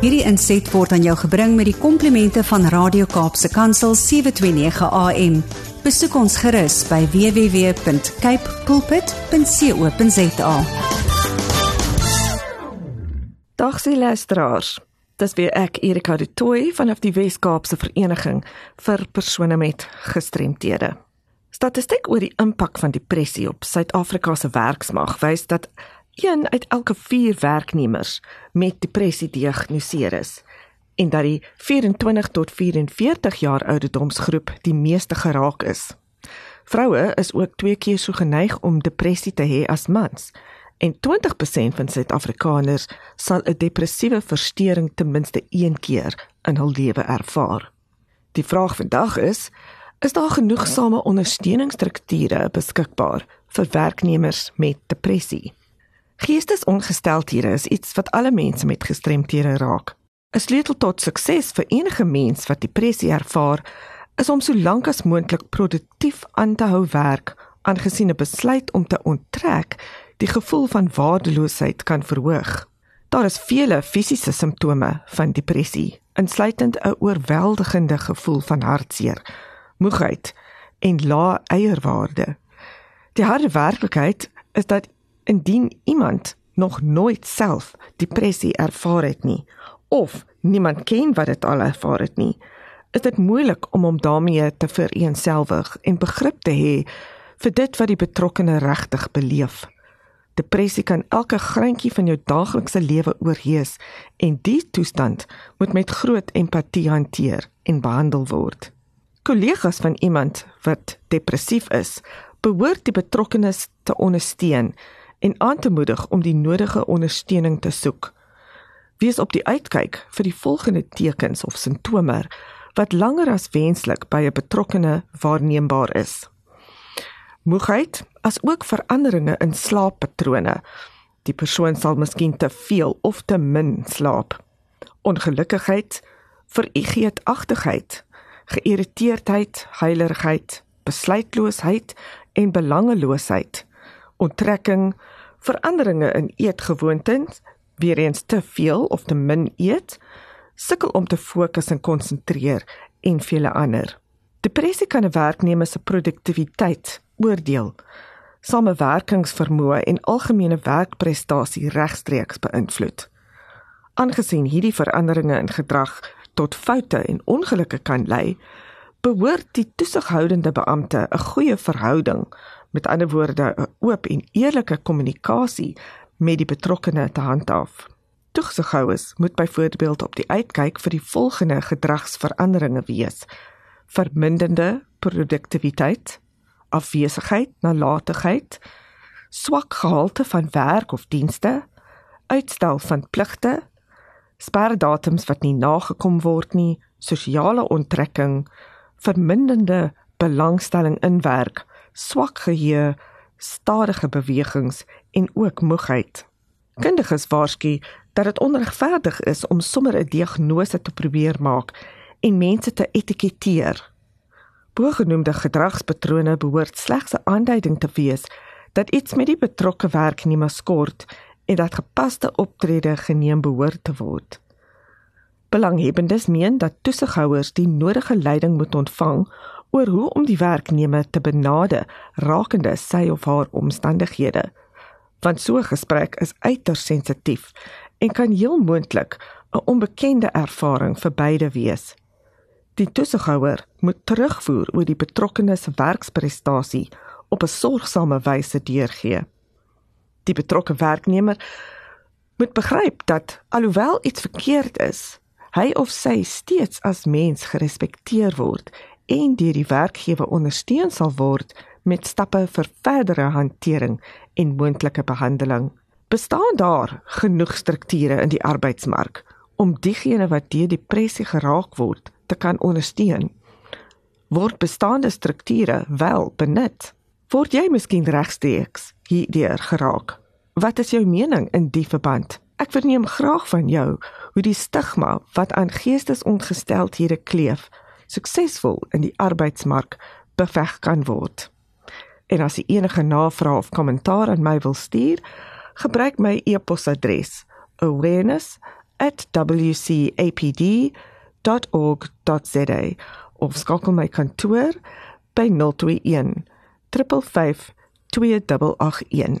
Hierdie inset word aan jou gebring met die komplimente van Radio Kaapse Kansel 729 AM. Besoek ons gerus by www.cape pulpit.co.za. Dag se luisteraars. Dis weer ek Erika de Tooy vanaf die Wes-Kaapse Vereniging vir persone met gestremthede. Statistiek oor die impak van depressie op Suid-Afrika se werksmag wys dat een uit elke 4 werknemers met depressie gediagnoseer is en dat die 24 tot 44 jaar ouderdomsgroep die meeste geraak is. Vroue is ook twee keer so geneig om depressie te hê as mans en 20% van Suid-Afrikaners sal 'n depressiewe verstoring ten minste een keer in hul lewe ervaar. Die vraag vandag is Is daar genoegsame ondersteuningsstrukture beskikbaar vir werknemers met depressie? Geestesongesteldhede is iets wat alle mense met gestremthede raak. 'n Sleutel tot sukses vir enige mens wat depressie ervaar, is om so lank as moontlik produktief aan te hou werk, aangesien 'n besluit om te onttrek die gevoel van waardeloosheid kan verhoog. Daar is vele fisiese simptome van depressie, insluitend 'n oorweldigende gevoel van hartseer moegheid en lae eierwaarde. Die harde werklikheid is dat indien iemand nog nooit self depressie ervaar het nie of niemand ken wat dit al ervaar het nie, is dit moeilik om hom daarmee te vereensgewig en begrip te hê vir dit wat die betrokkene regtig beleef. Depressie kan elke greintjie van jou daaglikse lewe oorheers en die toestand moet met groot empatie hanteer en behandel word kollegas van iemand wat depressief is, behoort die betrokkenes te ondersteun en aan te moedig om die nodige ondersteuning te soek. Wees op die uitkyk vir die volgende tekens of simptome wat langer as wenslik by 'n betrokkene waarneembaar is. Moegheid, asook veranderinge in slaappatrone. Die persoon sal miskien te veel of te min slaap. Ongelukkigheid, vergeetachtigheid, geïrriteerdheid, heiligheid, besluitloosheid en belangeloosheid, onttrekking, veranderinge in eetgewoontes, weer eens te veel of te min eet, sukkel om te fokus en konsentreer en vele ander. Depressie kan 'n werknemer se produktiwiteit, oordeel, samewerkingsvermoë en algemene werkprestasie regstreeks beïnvloed. Aangesien hierdie veranderinge in gedrag tot foute en ongelukke kan lei, behoort die toesighoudende beampte 'n goeie verhouding, met ander woorde 'n oop en eerlike kommunikasie met die betrokkene te handhaaf. Toesighouers moet byvoorbeeld op die uitkyk vir die volgende gedragsveranderinge wees: verminderde produktiwiteit, afwesigheid, nalatigheid, swak gehalte van werk of dienste, uitstel van pligte, sperdatums wat nie nagekom word nie, sosiale onttrekking, verminderde belangstelling in werk, swak geheue, stadige bewegings en ook moegheid. Kundiges waarsku dat dit onregverdig is om sommer 'n diagnose te probeer maak en mense te etiketeer. Bogenoemde gedragspatrone behoort slegs 'n aanduiding te wees dat iets met die betrokke werknemer skort en dat gepaste optrede geneem behoort te word. Belanghebbendes meen dat toesighouers die nodige leiding moet ontvang oor hoe om die werknemer te benade rakende sy of haar omstandighede. Want so 'n gesprek is uiters sensitief en kan heel moontlik 'n onbekende ervaring vir beide wees. Die toesighouer moet terugvoer oor die betrokkenes werksprestasie op 'n sorgsame wyse deurgee die betrokke werknemer moet begryp dat alhoewel iets verkeerd is, hy of sy steeds as mens gerespekteer word en deur die werkgewer ondersteun sal word met stappe vir verdere hantering en moontlike behandeling. Bestaan daar genoeg strukture in die arbeidsmark om diegene wat deur depressie geraak word te kan ondersteun? Word bestaande strukture wel benut? Word jy miskien regstreeks hierdeur geraak? Wat is jou mening in die verband? Ek verneem graag van jou hoe die stigma wat aan geestesongesteldhede kleef, suksesvol in die arbeidsmark beveg kan word. En as jy enige navrae of kommentaar aan my wil stuur, gebruik my e-posadres awareness www.wcapd.org.za of skakel my kantoor by 021 355 2881.